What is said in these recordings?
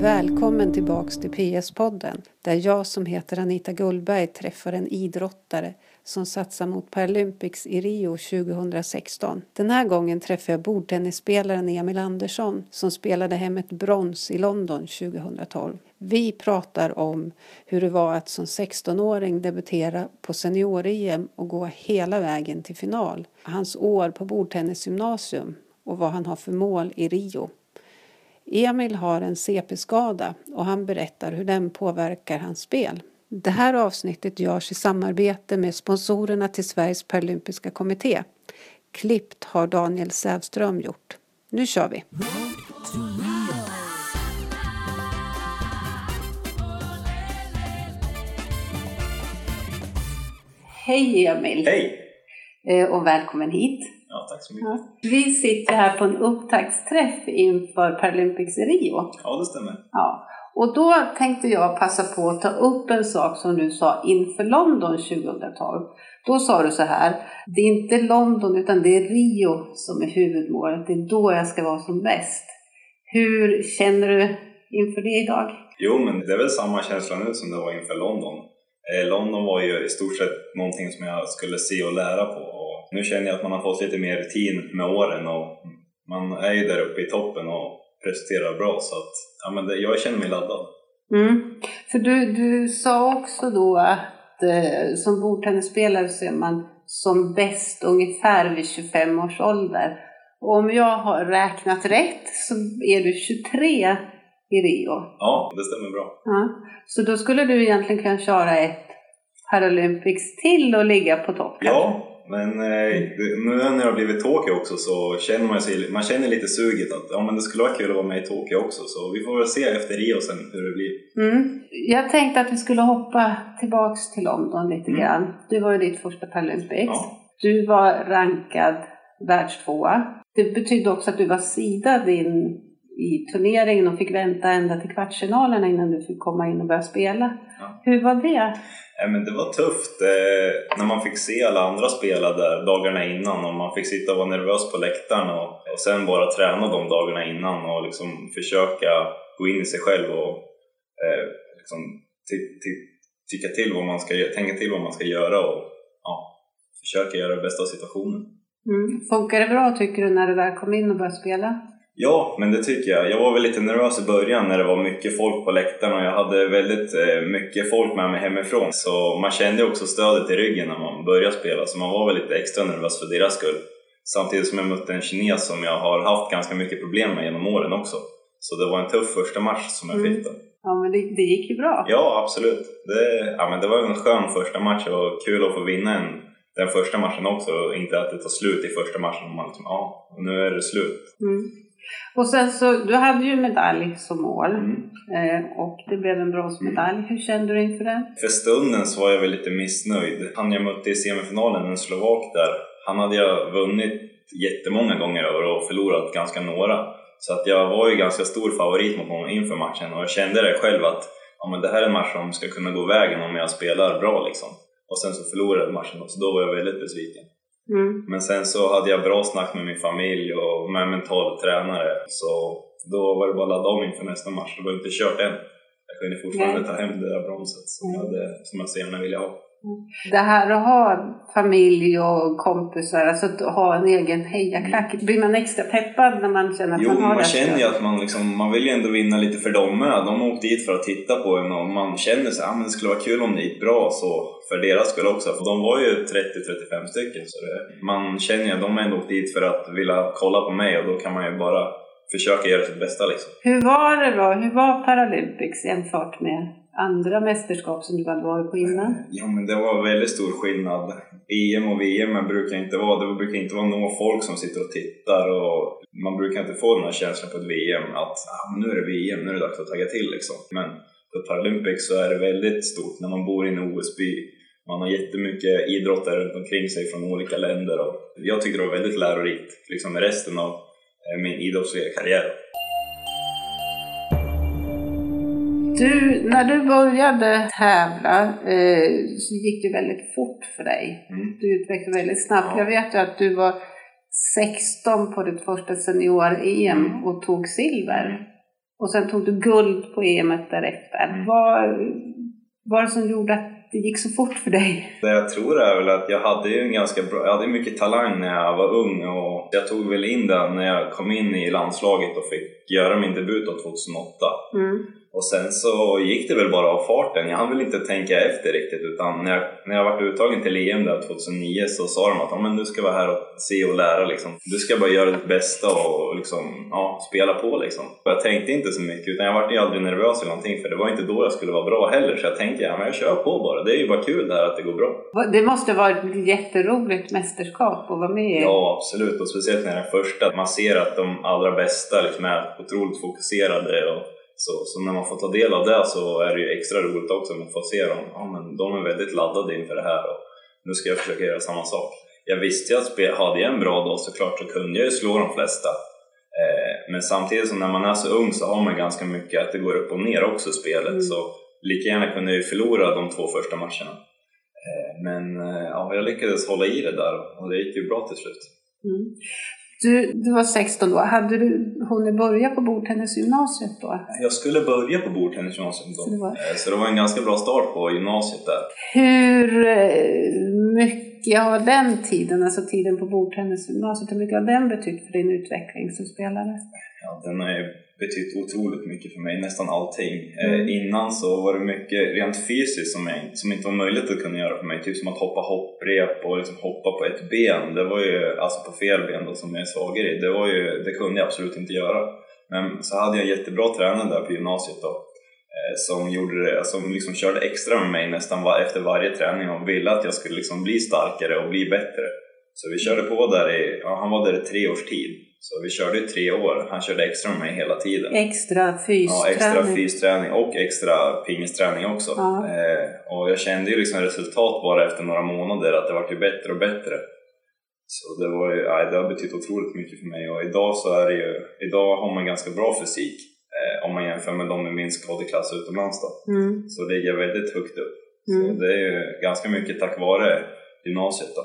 Välkommen tillbaks till PS-podden där jag som heter Anita Gullberg träffar en idrottare som satsar mot Paralympics i Rio 2016. Den här gången träffar jag bordtennisspelaren Emil Andersson som spelade hem ett brons i London 2012. Vi pratar om hur det var att som 16-åring debutera på senior-EM och gå hela vägen till final. Hans år på bordtennisgymnasium och vad han har för mål i Rio. Emil har en CP-skada och han berättar hur den påverkar hans spel. Det här avsnittet görs i samarbete med sponsorerna till Sveriges Paralympiska kommitté. Klippt har Daniel Sävström gjort. Nu kör vi! Hej Emil! Hej! Eh, och välkommen hit! Ja, tack så mycket. Vi sitter här på en upptaktsträff inför Paralympics i Rio. Ja, det stämmer. Ja. Och då tänkte jag passa på att ta upp en sak som du sa inför London 2012. Då sa du så här, det är inte London utan det är Rio som är huvudmålet. Det är då jag ska vara som bäst. Hur känner du inför det idag? Jo, men det är väl samma känsla nu som det var inför London. Eh, London var ju i stort sett någonting som jag skulle se och lära på. Nu känner jag att man har fått lite mer rutin med åren och man är ju där uppe i toppen och presterar bra så att ja, men det, jag känner mig laddad. Mm. För du, du sa också då att eh, som bordtennisspelare så är man som bäst ungefär vid 25 års ålder. Och om jag har räknat rätt så är du 23 i Rio. Ja, det stämmer bra. Ja. Så då skulle du egentligen kunna köra ett Paralympics till och ligga på topp? Ja, men eh, nu när det har blivit Tokyo också så känner man sig man känner lite suget att ja, men det skulle vara kul att vara med i Tokyo också så vi får väl se efter Rio sen hur det blir. Mm. Jag tänkte att vi skulle hoppa tillbaks till London lite Mm. grann. Du var ju ditt första Paralympics. Ja. Du var rankad världstvåa. Det betydde också att du var sidad in i turneringen och fick vänta ända till kvartsfinalerna innan du fick komma in och börja spela. Ja. Hur var det? Ja, men det var tufft eh, när man fick se alla andra spela där dagarna innan och man fick sitta och vara nervös på läktaren och, och sen bara träna de dagarna innan och liksom försöka gå in i sig själv och eh, liksom ty- ty- tycka till vad man ska, tänka till vad man ska göra och ja, försöka göra det bästa av situationen. Mm. Funkar det bra tycker du när du väl kom in och började spela? Ja, men det tycker jag. Jag var väl lite nervös i början när det var mycket folk på läktaren och jag hade väldigt eh, mycket folk med mig hemifrån. Så man kände också stödet i ryggen när man började spela, så man var väl lite extra nervös för deras skull. Samtidigt som jag mötte en kines som jag har haft ganska mycket problem med genom åren också. Så det var en tuff första match som jag Mm. fick då. Ja, men det, det gick ju bra. Ja, absolut. Det, ja, men det var en skön första match och kul att få vinna en, den första matchen också. och Inte att det tar slut i första matchen och man liksom, ja, nu är det slut. Mm. Och sen så, du hade ju medalj som mål. Mm. Eh, och det blev en bronsmedalj. Hur kände du inför den? För stunden så var jag väl lite missnöjd. Han jag mötte i semifinalen, en slovak där, han hade jag vunnit jättemånga gånger över och förlorat ganska några. Så att jag var ju ganska stor favorit mot honom inför matchen och jag kände det själv att ja, men det här är en match som ska kunna gå vägen om jag spelar bra liksom. Och sen så förlorade jag matchen och så då var jag väldigt besviken. Mm. Men sen så hade jag bra snack med min familj och med en mental tränare så då var det bara att ladda om inför nästa match. Det var inte kört än. Jag kunde fortfarande Nej. ta hem det där bronset som, jag, Mm. hade, som jag så gärna ville ha. Det här att ha familj och kompisar, alltså att ha en egen hejaklack. Blir man extra peppad när man känner att Jo, man har man det? känner ju att man, liksom, man vill ju ändå vinna lite för dem med. De har åkt dit för att titta på en och man känner sig att ah, det skulle vara kul om det gick bra så för deras skull också. För de var ju 30-35 stycken så det, man känner ju att de har ändå åkt dit för att vilja kolla på mig och då kan man ju bara försöka göra sitt bästa liksom. Hur var det då? Hur var Paralympics jämfört med andra mästerskap som du hade varit på innan? Ja men det var väldigt stor skillnad. EM och VM brukar inte vara, det brukar inte vara några folk som sitter och tittar och man brukar inte få den här känslan på ett VM att ah, nu är det VM, nu är det dags att tagga till liksom. Men på Paralympics så är det väldigt stort när man bor i en OS-by. Man har jättemycket idrottare runt omkring sig från olika länder och jag tyckte det var väldigt lärorikt liksom med resten av eh, min idrottsliga karriär. Du, när du började tävla eh, så gick det väldigt fort för dig. Mm. Du utvecklade väldigt snabbt. Ja. Jag vet ju att du var 16 på ditt första senior-EM Mm. och tog silver. Och sen tog du guld på EM därefter. Mm. Vad var det som gjorde att det gick så fort för dig? Det jag tror är väl att jag hade ju en ganska bra, jag hade mycket talang när jag var ung och jag tog väl in den när jag kom in i landslaget och fick göra min debut då 2008. Mm. Och sen så gick det väl bara av farten. Jag hann väl inte tänka efter riktigt utan när jag, när jag var uttagen till EM där 2009 så sa de att ja, men du ska vara här och se och lära liksom. Du ska bara göra ditt bästa och liksom, ja, spela på liksom. Och jag tänkte inte så mycket utan jag var ju aldrig nervös eller någonting för det var inte då jag skulle vara bra heller så jag tänkte ja, men jag kör på bara. Det är ju bara kul det här att det går bra. Det måste vara ett jätteroligt mästerskap att vara med i. Ja, absolut. Och speciellt när den första. Man ser att de allra bästa liksom är otroligt fokuserade. Och så, så när man får ta del av det så är det ju extra roligt också. Man får se dem. Ja, men de är väldigt laddade inför det här och nu ska jag försöka göra samma sak. Jag visste ju att hade jag en bra dag såklart så kunde jag ju slå de flesta. Eh, men samtidigt som när man är så ung så har man ganska mycket att det går upp och ner också i spelet. Mm. Så lika gärna kunde jag ju förlora de två första matcherna. Eh, men eh, ja, jag lyckades hålla i det där och det gick ju bra till slut. Mm. Du, du var 16 då. Hade du hunnit börja på bordtennisgymnasiet då? Jag skulle börja på bordtennisgymnasiet då, Så det var- Eh, så det var en ganska bra start på gymnasiet där. Hur eh, mycket har den tiden, alltså tiden på bordtennisgymnasiet, hur mycket har den betytt för din utveckling som spelare? Ja, den har ju betytt otroligt mycket för mig, nästan allting. Eh, Mm. innan så var det mycket rent fysiskt som, jag, som inte var möjligt att kunna göra för mig. Typ som att hoppa hopprep och liksom hoppa på ett ben. Det var ju, alltså på fel ben då som jag är svagare i. Det, var ju, det kunde jag absolut inte göra. Men så hade jag en jättebra tränare där på gymnasiet då. eh, Som, gjorde det, som liksom körde extra med mig nästan var, efter varje träning och ville att jag skulle liksom bli starkare och bli bättre. Så vi körde på där i, ja, han var där i tre års tid. Så vi körde i tre år. Han körde extra med mig hela tiden. Extra Ja, extra fysträning? fysträning och extra pingisträning också. Ja. Eh, och jag kände ju liksom resultat bara efter några månader att det vart ju bättre och bättre. Så det, var ju, nej, det har betytt otroligt mycket för mig och idag så är det ju, idag har man ganska bra fysik eh, om man jämför med de i min skadeklass utomlands då. Mm. Så ligger jag väldigt högt upp. Mm. Så det är ju ganska mycket tack vare gymnasiet då.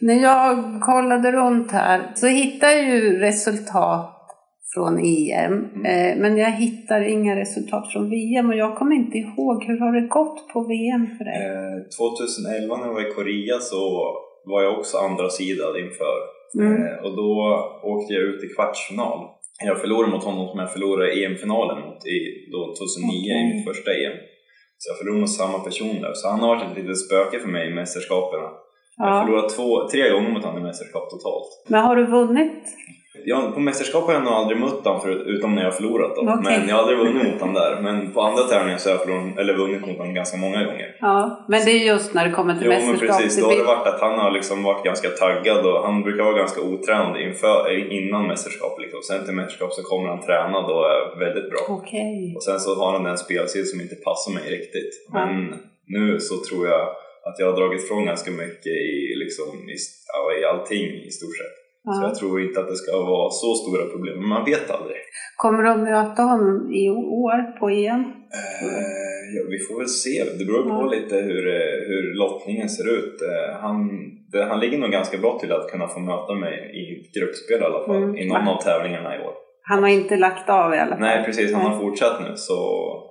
När jag kollade runt här så hittade jag ju resultat från EM, eh, men jag hittar inga resultat från VM och jag kommer inte ihåg, hur har det gått på VM för dig? Eh, 2011 när jag var i Korea så var jag också andra sidad inför. Mm. Eh, och då åkte jag ut i kvartsfinal. Jag förlorade mot honom som jag förlorade EM-finalen mot i då 2009 i Okej. mitt första EM. Så jag förlorade mot samma person där. Så han har varit ett litet spöke för mig i mästerskapen. Jag har Ja. förlorat två, tre gånger mot honom i mästerskap totalt. Men har du vunnit? Jag, på mästerskap har jag nog aldrig mött honom förut, utom när jag har förlorat då. Okej. Men jag har aldrig vunnit mot honom där. Men på andra tävlingar så har jag förlorat, eller vunnit mot honom ganska många gånger. Ja, men det är just när det kommer till Jo men mästerskap. precis, det då har det varit att han har liksom varit ganska taggad och han brukar vara ganska otränad inför, innan mästerskap. Liksom. Sen till mästerskap så kommer han tränad och är väldigt bra. Okej. Och sen så har han en spelstil som inte passar mig riktigt. Ja. Men nu så tror jag att jag har dragit ifrån ganska mycket i, liksom, i, ja, i allting i stort sett. Så Ja. jag tror inte att det ska vara så stora problem, men man vet aldrig. Kommer du att möta honom i år på EM? Eh, ja, vi får väl se. Det beror på Ja. lite hur, eh, hur lottningen ser ut. Eh, han, det, han ligger nog ganska bra till att kunna få möta mig i gruppspel i alla fall, Mm. i någon av tävlingarna i år. Han har inte lagt av i alla fall. Nej precis, han har fortsatt nu så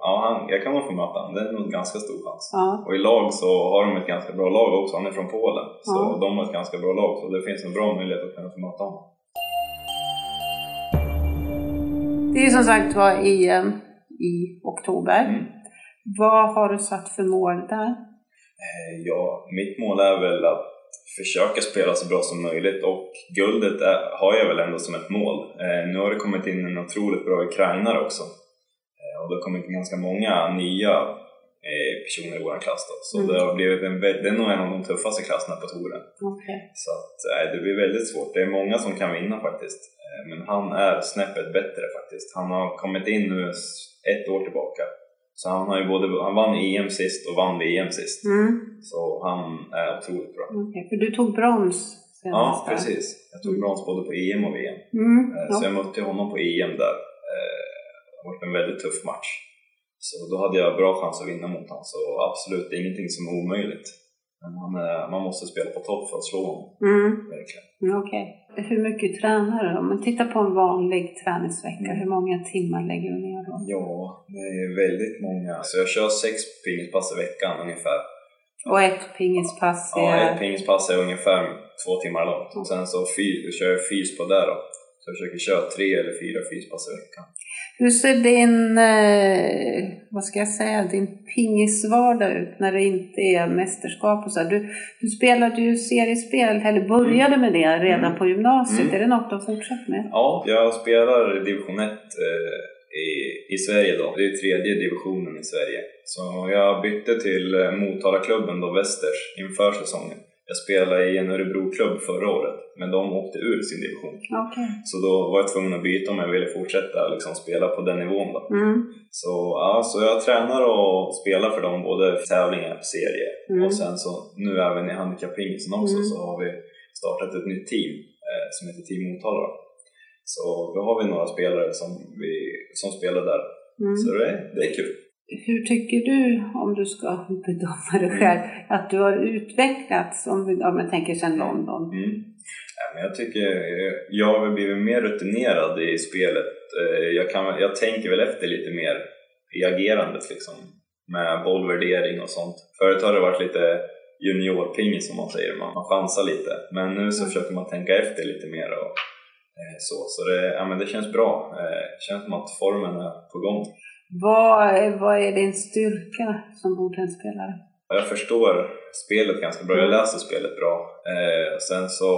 ja, han, jag kan nog få möta honom. Det är nog en ganska stor chans. Ja. Och i lag så har de ett ganska bra lag också. Han är från Polen. Så Ja. de har ett ganska bra lag. Så det finns en bra möjlighet att kunna få möta honom. Det är som sagt var EM i oktober. Mm. Vad har du satt för mål där? Eh, Ja, mitt mål är väl att försöka spela så bra som möjligt och guldet är, har jag väl ändå som ett mål. Eh, nu har det kommit in en otroligt bra ukrainare också. Och det har kommit ganska många nya eh, personer i vår klass då. Så Mm. det har blivit en, det är nog en av de tuffaste klasserna på touren. Okej. Så att, det blir väldigt svårt. Det är många som kan vinna faktiskt. Eh, men han är snäppet bättre faktiskt. Han har kommit in nu ett år tillbaka. Så han har ju både, han vann EM sist och vann VM sist. Mm. Så han är otroligt bra. Okej, För du tog brons senast Ja, precis. Jag tog brons både på EM och VM. Mm. Eh. Så jag mötte honom på EM där. Eh, Det har varit en väldigt tuff match. Så då hade jag bra chans att vinna mot honom. Så absolut, det är ingenting som är omöjligt. Men han är, man måste spela på topp för att slå honom, Mm. verkligen. Mm, Okej. Hur mycket tränar du? Om man tittar på en vanlig träningsvecka, Mm. hur många timmar lägger du ner då? Ja, det är väldigt många. Så jag kör sex pingispass i veckan ungefär. Och ett pingispass Ja, är... ett pingispass är ungefär två timmar långt. Och sen så fy- kör jag fys på det då. Så jag försöker köra tre eller fyra fyspass i veckan. Hur ser din, eh, vad ska jag säga, din pingisvardag ut när det inte är mästerskap och så? Du, du spelade ju seriespel, eller började med det redan Mm. på gymnasiet. Mm. Är det något du har fortsatt med? Ja, jag spelar division 1 eh, i, i Sverige då. Det är tredje divisionen i Sverige. Så jag bytte till eh, Motalaklubben då, Västers, inför säsongen. Jag spelade i en Örebroklubb förra året, men de åkte ur sin division. Okej. Så då var jag tvungen att byta om jag ville fortsätta liksom spela på den nivån då. Mm. Så, ja, så jag tränar och spelar för dem, både tävlingar och serier. Mm. Och sen så nu även i handikappingisen också Mm. så har vi startat ett nytt team eh, som heter Team Motala. Så då har vi några spelare som, vi, som spelar där. Mm. Så det, är- det är kul. Hur tycker du, om du ska bedöma dig själv, att du har utvecklats, om, om jag tänker sedan London? Mm. Ja, men jag tycker eh, jag har blivit mer rutinerad i spelet. Eh, Jag, kan, jag tänker väl efter lite mer i agerandet liksom. Med bollvärdering och sånt. Förut har det varit lite juniorpingis som man säger, man, man chansar lite. Men nu så Mm. försöker man tänka efter lite mer och eh, så. Så det, ja, men det känns bra. Det känns som att formen är på gång. Vad, är- vad är din styrka som bordtennisspelare? Jag förstår spelet ganska bra, jag läser spelet bra. Eh, sen så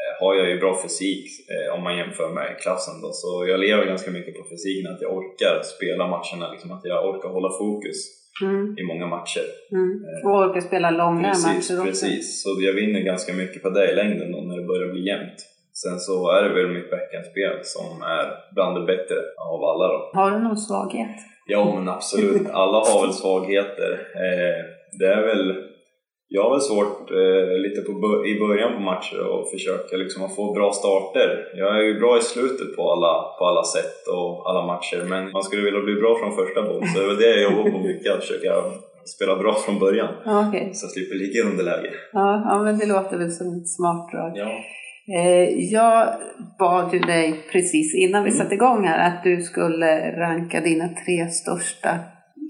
eh, har jag ju bra fysik eh, om man jämför med klassen då. Så jag lever ganska mycket på fysiken, att jag orkar spela matcherna, liksom att jag orkar hålla fokus Mm. i många matcher. Mm. Och orkar spela långa Precis, matcher också. precis. Så jag vinner ganska mycket på det i längden då när det börjar bli jämnt. Sen så är det väl mitt backhandspel som är bland det bättre av alla då. Har du någon svaghet? Ja men absolut, alla har väl svagheter. Eh, det är väl, jag har väl svårt eh, lite på, i början på matcher och försöka liksom att få bra starter. Jag är ju bra i slutet på alla, på alla sätt och alla matcher men man skulle vilja bli bra från första boll så det är väl det jag jobbar på mycket, att försöka spela bra från början. Ja, Okej. Så jag slipper ligga i underläge. Ja, ja, men det låter väl som ett smart drag. Ja. Eh, jag bad ju dig precis innan vi Mm. satte igång här att du skulle ranka dina tre största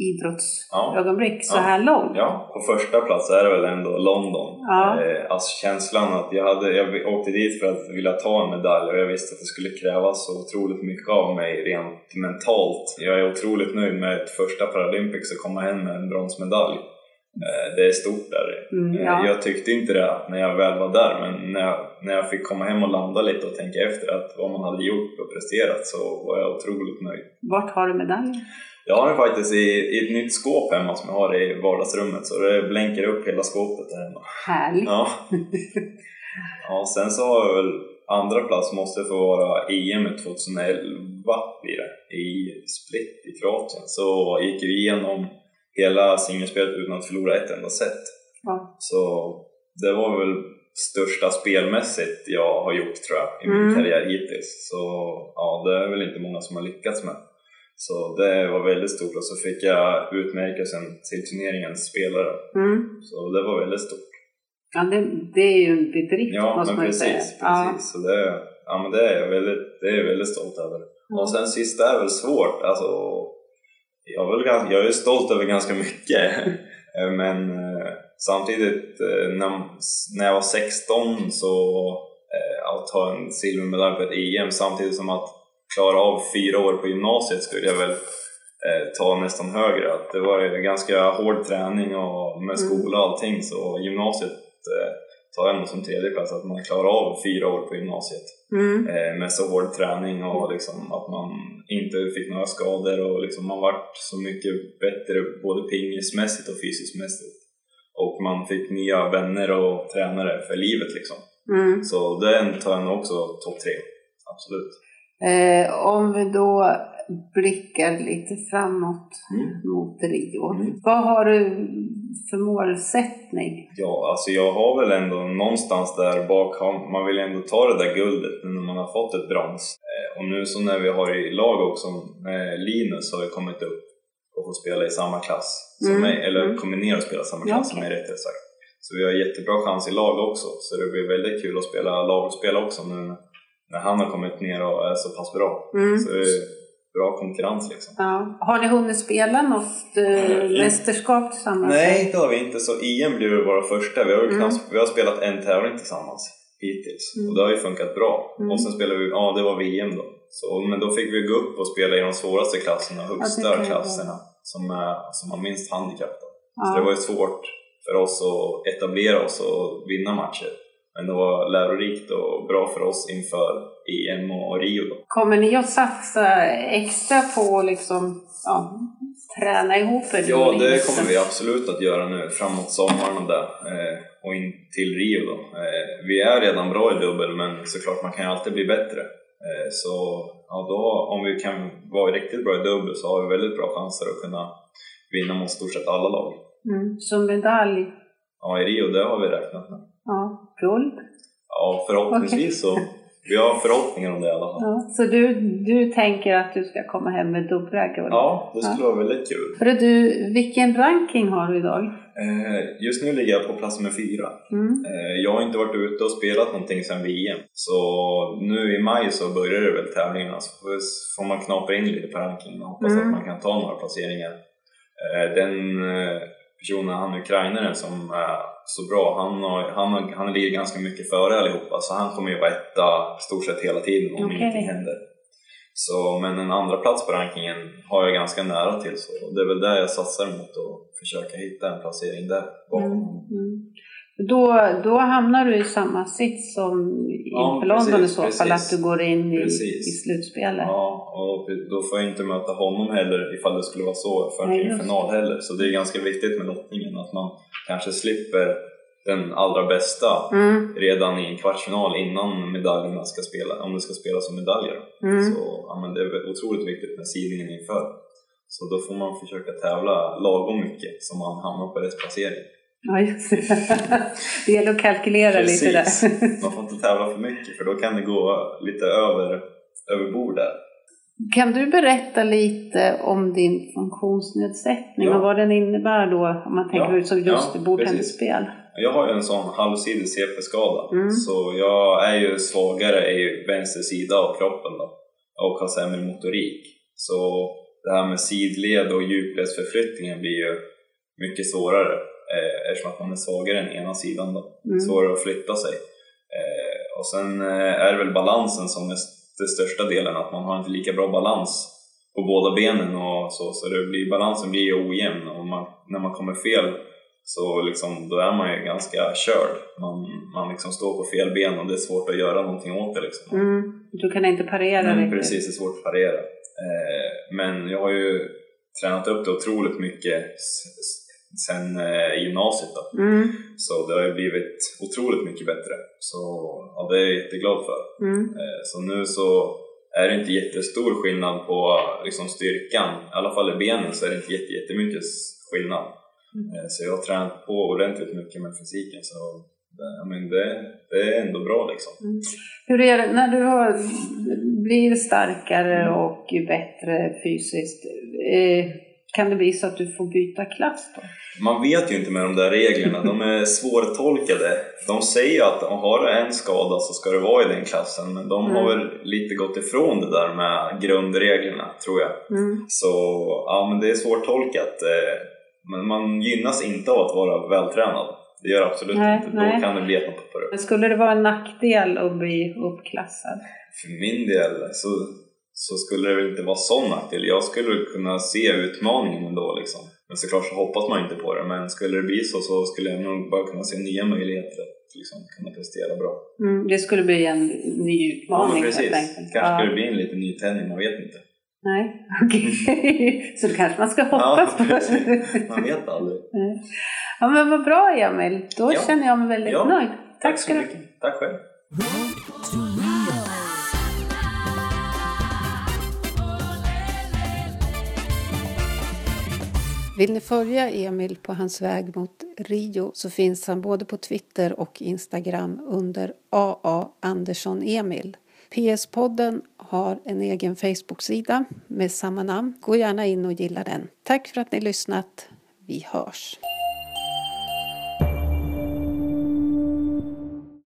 idrottsögonblick så Ja. här långt. Ja, på första plats är det väl ändå London. Ja. Eh, alltså känslan att jag, hade, jag åkte dit för att vilja ta en medalj och jag visste att det skulle krävas så otroligt mycket av mig rent mentalt. Jag är otroligt nöjd med ett första Paralympics och komma hem med en bronsmedalj. Eh, det är stort där. Mm, Eh, ja. Jag tyckte inte det när jag väl var där men när jag, när jag fick komma hem och landa lite och tänka efter att vad man hade gjort och presterat så var jag otroligt nöjd. Vart har du medaljen? Jag har den faktiskt i, i ett nytt skåp hemma som jag har i vardagsrummet så det blänker upp hela skåpet där hemma. Härligt. Ja. ja, sen så har jag väl andra plats måste få vara EM 2011 blir det, i Split i Kroatien. Så gick vi igenom hela singelspelet utan att förlora ett enda set. Ja. Så det var väl största spelmässigt jag har gjort tror jag i min Mm. karriär hittills. Så ja, det är väl inte många som har lyckats med. Så det var väldigt stort och så fick jag utmärkelsen till turneringens spelare. Mm. Så det var väldigt stort. Ja, det, det är ju en bedrift Ja, måste man ju precis. säga. precis. Så det, ja, men det, är jag väldigt, det är jag väldigt stolt över. Mm. Och sen sist är väl svårt. Alltså, jag, är väl ganska, jag är stolt över ganska mycket. Eh, men eh, samtidigt, eh, när, när jag var 16 så att ta en silvermedalj på ett EM samtidigt som att klara av fyra år på gymnasiet skulle jag väl ta nästan högre. Att det var ju ganska hård träning och med Mm. skola och allting så gymnasiet tar jag nog som tredje plats att man klarar av fyra år på gymnasiet Mm. eh, med så hård träning och liksom att man inte fick några skador och liksom man vart så mycket bättre både pingismässigt och fysiskt mässigt. Och man fick nya vänner och tränare för livet liksom. Mm. Så den tar jag nog också topp tre, absolut. Eh, om vi då blickar lite framåt Mm. mot Rio. Mm. Vad har du för målsättning? Ja, alltså jag har väl ändå någonstans där bak, har- man vill ändå ta det där guldet när man har fått ett brons. Eh, Och nu så när vi har i lag också, med Linus har ju kommit upp och fått spela i samma klass som Mm, mig, eller mm. kombinera och spela i samma Ja, klass som okej. mig rättare sagt. Så vi har jättebra chans i lag också, så det blir väldigt kul att spela lagspel också nu när han har kommit ner och är så pass bra. Mm. Så bra konkurrens liksom. Ja. Har ni hunnit spela något eh, mästerskap tillsammans? Nej, det har vi inte. Så EM blir väl våra första. Vi har, Mm. knappt, vi har spelat en tävling tillsammans hittills Mm. och det har ju funkat bra. Mm. Och sen spelade vi, ja det var VM då. Så, men då fick vi gå upp och spela i de svåraste klasserna, högsta klasserna som, är, som har minst handikapp. Då. Ja. Så det var ju svårt för oss att etablera oss och vinna matcher. Men det var lärorikt och bra för oss inför EM och Rio. Då. Kommer ni att satsa extra på att liksom, ja, träna ihop er? Ja, det kommer vi absolut att göra nu framåt sommaren och där. Eh, och in till Rio då. Eh, vi är redan bra i dubbel, men såklart man kan ju alltid bli bättre. Eh, så ja, då, om vi kan vara riktigt bra i dubbel så har vi väldigt bra chanser att kunna vinna mot stort sett alla lag. Mm. Som medalj? Ja, i Rio, det har vi räknat med. Ja, guld? Ja, förhoppningsvis så. Vi har förhoppningar om det i alla fall. Ja. Så du, du tänker att du ska komma hem med dubbla guld? Ja, det skulle vara väldigt kul. Hörru du, vilken ranking har du idag? Eh, just nu ligger jag på plats nummer fyra. Mm. Eh, Jag har inte varit ute och spelat någonting sedan VM, så nu i maj så börjar det väl tävlingarna så får- man knapra in lite på rankingen och hoppas Mm. att man kan ta några placeringar. Eh, Den personen, han ukrainaren som så bra, han, har, han, har, han ligger ganska mycket före allihopa så han kommer ju vara etta stort sett hela tiden om Okej. ingenting händer. Så, men en andra plats på rankingen har jag ganska nära till så det är väl där jag satsar mot att försöka hitta en placering där bakom Mm. Mm. Då, då hamnar du i samma sits som Ja, inför London precis, i så fall, att du går in i, Precis. i slutspelet. Ja, och då får jag inte möta honom heller ifall det skulle vara så för Nej, en final heller. Så det är ganska viktigt med lottningen att man kanske slipper den allra bästa Mm, redan i en kvartsfinal innan medaljerna ska spela, om det ska spelas som medaljer. mm. Så ja, men det är otroligt viktigt med sidningen inför. Så då får man försöka tävla lagom mycket så man hamnar på rätt placering. Ja, just det. det gäller att kalkylera lite där. Man får inte tävla för mycket för då kan det gå lite över, över bord där. Kan du berätta lite om din funktionsnedsättning Ja. och vad den innebär då, om man tänker Ja, ut som just ja, bordtennisspel? Jag har ju en sån halvsidig CP-skada, Mm. så jag är ju svagare i vänster sida av kroppen då, och har sämre motorik. Så det här med sidled och djupledsförflyttningen blir ju mycket svårare eh, eftersom att man är svagare än ena sidan då. Mm. Svårare att flytta sig. Eh, och sen eh, är det väl balansen som är den största delen, att man har inte lika bra balans på båda benen och så, så det blir, balansen blir ju ojämn och man, när man kommer fel så liksom, då är man ju ganska körd. Man, man liksom står på fel ben och det är svårt att göra någonting åt det. Liksom. Mm. Du kan inte parera Mm, riktigt. precis, det är svårt att parera. Eh, men jag har ju tränat upp det otroligt mycket sen eh, gymnasiet. Då. Mm. Så det har ju blivit otroligt mycket bättre. Så ja, det är jag jätteglad för. Mm. Eh, så nu så är det inte jättestor skillnad på liksom, styrkan. I alla fall i benen så är det inte jätte, jättemycket skillnad. Mm. Eh, så jag har tränat på ordentligt mycket med fysiken. Så det, men det, det är ändå bra liksom. Hur är det när du har, blir starkare Mm. och bättre fysiskt? Eh, kan det bli så att du får byta klass då? Man vet ju inte med de där reglerna, de är svårtolkade. De säger att om har du en skada så ska du vara i den klassen, men de har Mm. väl lite gått ifrån det där med grundreglerna, tror jag. Mm. Så ja, men det är svårtolkat. eh, Men man gynnas inte av att vara vältränad. Det gör absolut Nej, inte. nej. Då kan det bli att man poppar upp. Men skulle det vara en nackdel att bli uppklassad? För min del så, så skulle det väl inte vara sån nackdel. Jag skulle kunna se utmaningen ändå liksom. Men såklart så hoppas man inte på det. Men skulle det bli så så skulle jag nog bara kunna se nya möjligheter att liksom, kunna prestera bra. Mm. Det skulle bli en ny Ja, utmaning helt precis. Kanske Ja. skulle det bli en liten nytändning, man vet inte. Nej, okej. Så då kanske man ska hoppas på precis. det. Man vet aldrig. Ja men vad bra Emil, då Ja. känner jag mig väldigt Ja. nöjd. Tack så ska du mycket. Tack själv. Vill ni följa Emil på hans väg mot Rio så finns han både på Twitter och Instagram under AA Andersson Emil. PS-podden har en egen Facebook-sida med samma namn. Gå gärna in och gilla den. Tack för att ni lyssnat. Vi hörs!